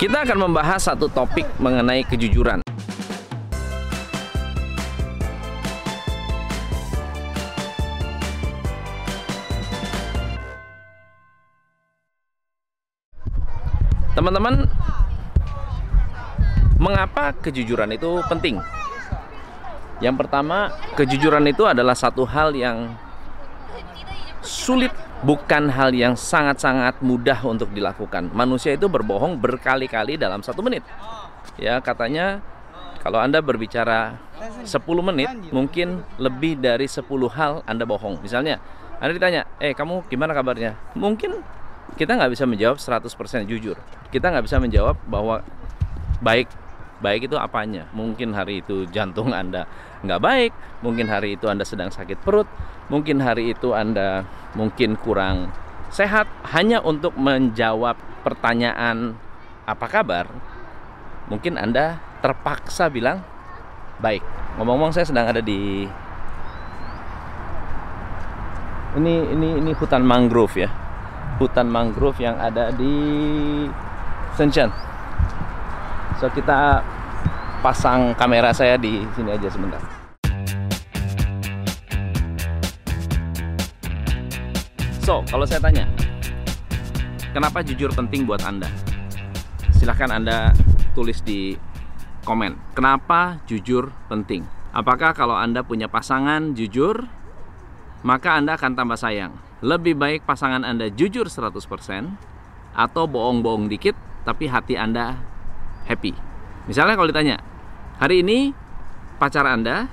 Kita akan membahas satu topik mengenai kejujuran. Teman-teman, mengapa kejujuran itu penting? Yang pertama, kejujuran itu adalah satu hal yang sulit bukan hal yang sangat-sangat mudah untuk dilakukan. Manusia itu berbohong berkali-kali dalam satu menit. Ya katanya kalau Anda berbicara 10 menit, mungkin lebih dari 10 hal Anda bohong. Misalnya, Anda ditanya, eh kamu gimana kabarnya? Mungkin kita nggak bisa menjawab 100% jujur. Kita nggak bisa menjawab bahwa baik baik itu apanya mungkin hari itu jantung anda nggak baik mungkin hari itu anda sedang sakit perut mungkin hari itu anda mungkin kurang sehat hanya untuk menjawab pertanyaan apa kabar? Mungkin anda terpaksa bilang baik. Ngomong-ngomong saya sedang ada di ini ini ini hutan mangrove ya. Hutan mangrove yang ada di Shenzhen. So kita pasang kamera saya di sini aja sebentar. So, kalau saya tanya, kenapa jujur penting buat Anda? Silahkan Anda tulis di komen. Kenapa jujur penting? Apakah kalau Anda punya pasangan jujur, maka Anda akan tambah sayang? Lebih baik pasangan Anda jujur 100% atau bohong-bohong dikit tapi hati Anda happy. Misalnya kalau ditanya, hari ini pacar Anda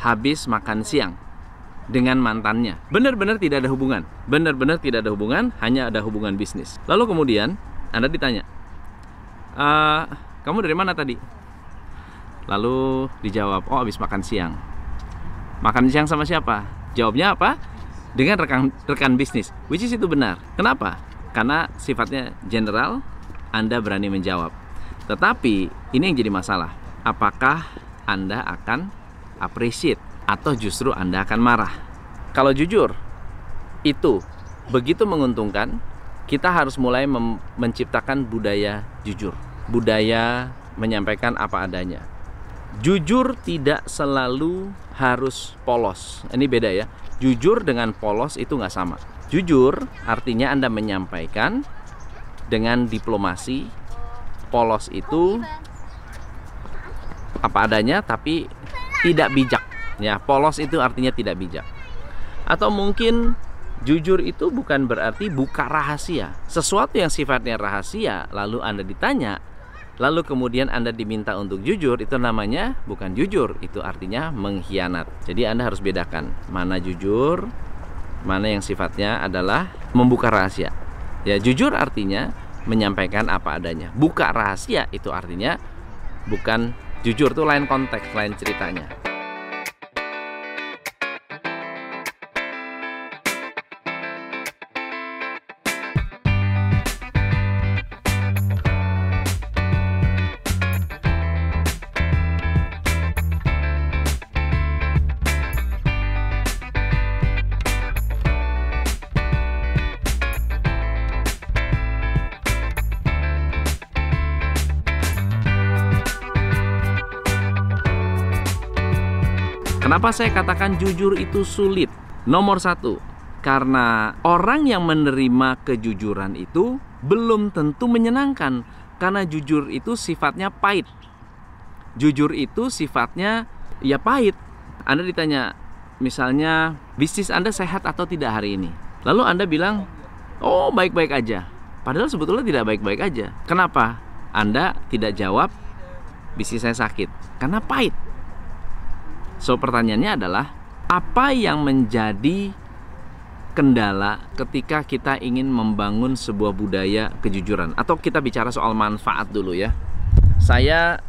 habis makan siang dengan mantannya. Benar-benar tidak ada hubungan. Benar-benar tidak ada hubungan, hanya ada hubungan bisnis. Lalu kemudian Anda ditanya, e, kamu dari mana tadi? Lalu dijawab, oh habis makan siang. Makan siang sama siapa? Jawabnya apa? Dengan rekan rekan bisnis. Which is itu benar. Kenapa? Karena sifatnya general, Anda berani menjawab. Tetapi ini yang jadi masalah. Apakah Anda akan appreciate atau justru Anda akan marah? Kalau jujur, itu begitu menguntungkan, kita harus mulai menciptakan budaya jujur. Budaya menyampaikan apa adanya. Jujur tidak selalu harus polos. Ini beda ya. Jujur dengan polos itu nggak sama. Jujur artinya Anda menyampaikan dengan diplomasi, polos itu apa adanya tapi tidak bijak. Ya, polos itu artinya tidak bijak. Atau mungkin jujur itu bukan berarti buka rahasia. Sesuatu yang sifatnya rahasia lalu Anda ditanya, lalu kemudian Anda diminta untuk jujur, itu namanya bukan jujur, itu artinya mengkhianat. Jadi Anda harus bedakan mana jujur, mana yang sifatnya adalah membuka rahasia. Ya, jujur artinya menyampaikan apa adanya. Buka rahasia itu artinya bukan jujur tuh lain konteks, lain ceritanya. Kenapa saya katakan jujur itu sulit? Nomor satu, karena orang yang menerima kejujuran itu belum tentu menyenangkan, karena jujur itu sifatnya pahit. Jujur itu sifatnya ya pahit. Anda ditanya, misalnya bisnis Anda sehat atau tidak hari ini? Lalu Anda bilang, oh baik-baik aja. Padahal sebetulnya tidak baik-baik aja. Kenapa? Anda tidak jawab, bisnis saya sakit. Karena pahit So pertanyaannya adalah apa yang menjadi kendala ketika kita ingin membangun sebuah budaya kejujuran atau kita bicara soal manfaat dulu ya. Saya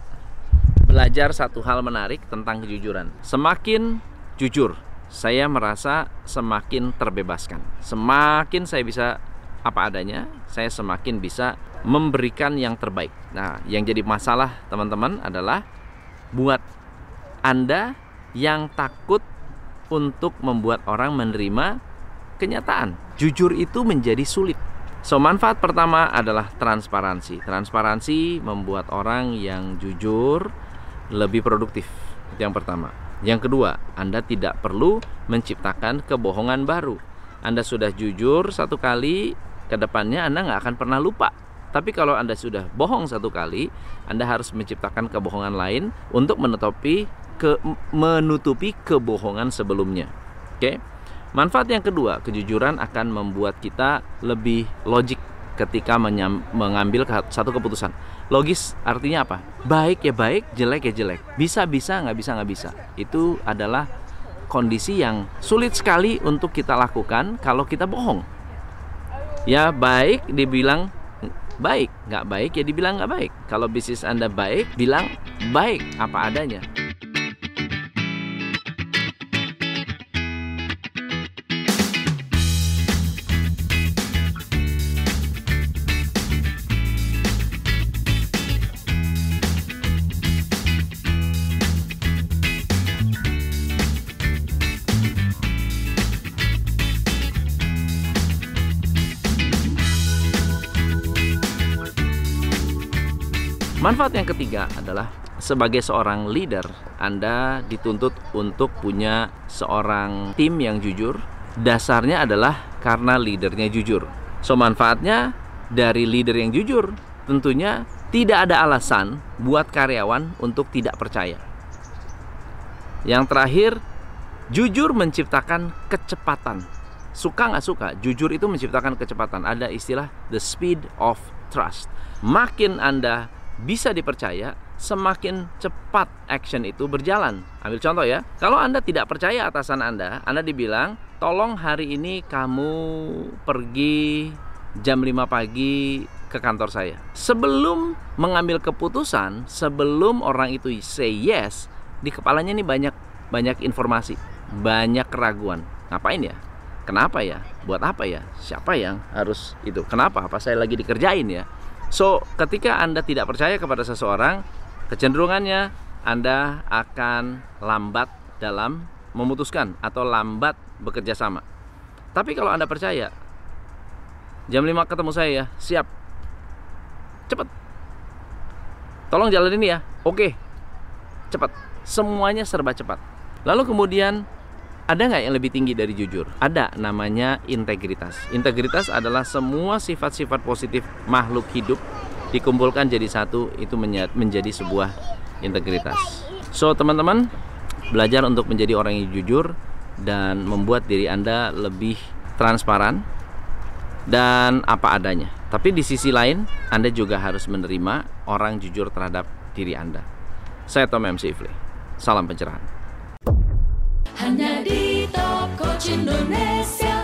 belajar satu hal menarik tentang kejujuran. Semakin jujur, saya merasa semakin terbebaskan. Semakin saya bisa apa adanya, saya semakin bisa memberikan yang terbaik. Nah, yang jadi masalah teman-teman adalah buat Anda yang takut untuk membuat orang menerima kenyataan. Jujur itu menjadi sulit. So, manfaat pertama adalah transparansi. Transparansi membuat orang yang jujur lebih produktif. Itu yang pertama. Yang kedua, Anda tidak perlu menciptakan kebohongan baru. Anda sudah jujur satu kali, ke depannya Anda nggak akan pernah lupa. Tapi kalau Anda sudah bohong satu kali, Anda harus menciptakan kebohongan lain untuk menutupi ke menutupi kebohongan sebelumnya. Oke. Manfaat yang kedua, kejujuran akan membuat kita lebih logik ketika menyam, mengambil satu keputusan. Logis artinya apa? Baik ya baik, jelek ya jelek. Bisa bisa, nggak bisa nggak bisa. Itu adalah kondisi yang sulit sekali untuk kita lakukan kalau kita bohong. Ya baik dibilang baik, nggak baik ya dibilang nggak baik. Kalau bisnis Anda baik, bilang baik apa adanya. Manfaat yang ketiga adalah sebagai seorang leader, Anda dituntut untuk punya seorang tim yang jujur. Dasarnya adalah karena leadernya jujur. So manfaatnya dari leader yang jujur, tentunya tidak ada alasan buat karyawan untuk tidak percaya. Yang terakhir, jujur menciptakan kecepatan. Suka nggak suka, jujur itu menciptakan kecepatan. Ada istilah the speed of trust. Makin Anda bisa dipercaya, semakin cepat action itu berjalan. Ambil contoh ya, kalau Anda tidak percaya atasan Anda, Anda dibilang, tolong hari ini kamu pergi jam 5 pagi ke kantor saya. Sebelum mengambil keputusan, sebelum orang itu say yes, di kepalanya ini banyak banyak informasi, banyak keraguan. Ngapain ya? Kenapa ya? Buat apa ya? Siapa yang harus itu? Kenapa? Apa saya lagi dikerjain ya? So, ketika Anda tidak percaya kepada seseorang, kecenderungannya Anda akan lambat dalam memutuskan atau lambat bekerja sama. Tapi kalau Anda percaya, jam 5 ketemu saya ya, siap. Cepat. Tolong jalan ini ya. Oke. Cepat. Semuanya serba cepat. Lalu kemudian ada nggak yang lebih tinggi dari jujur? Ada, namanya integritas. Integritas adalah semua sifat-sifat positif makhluk hidup dikumpulkan jadi satu, itu menjadi sebuah integritas. So, teman-teman, belajar untuk menjadi orang yang jujur dan membuat diri Anda lebih transparan dan apa adanya. Tapi di sisi lain, Anda juga harus menerima orang jujur terhadap diri Anda. Saya Tom MC Ifli. Salam pencerahan. Hanya di Coach Indonesia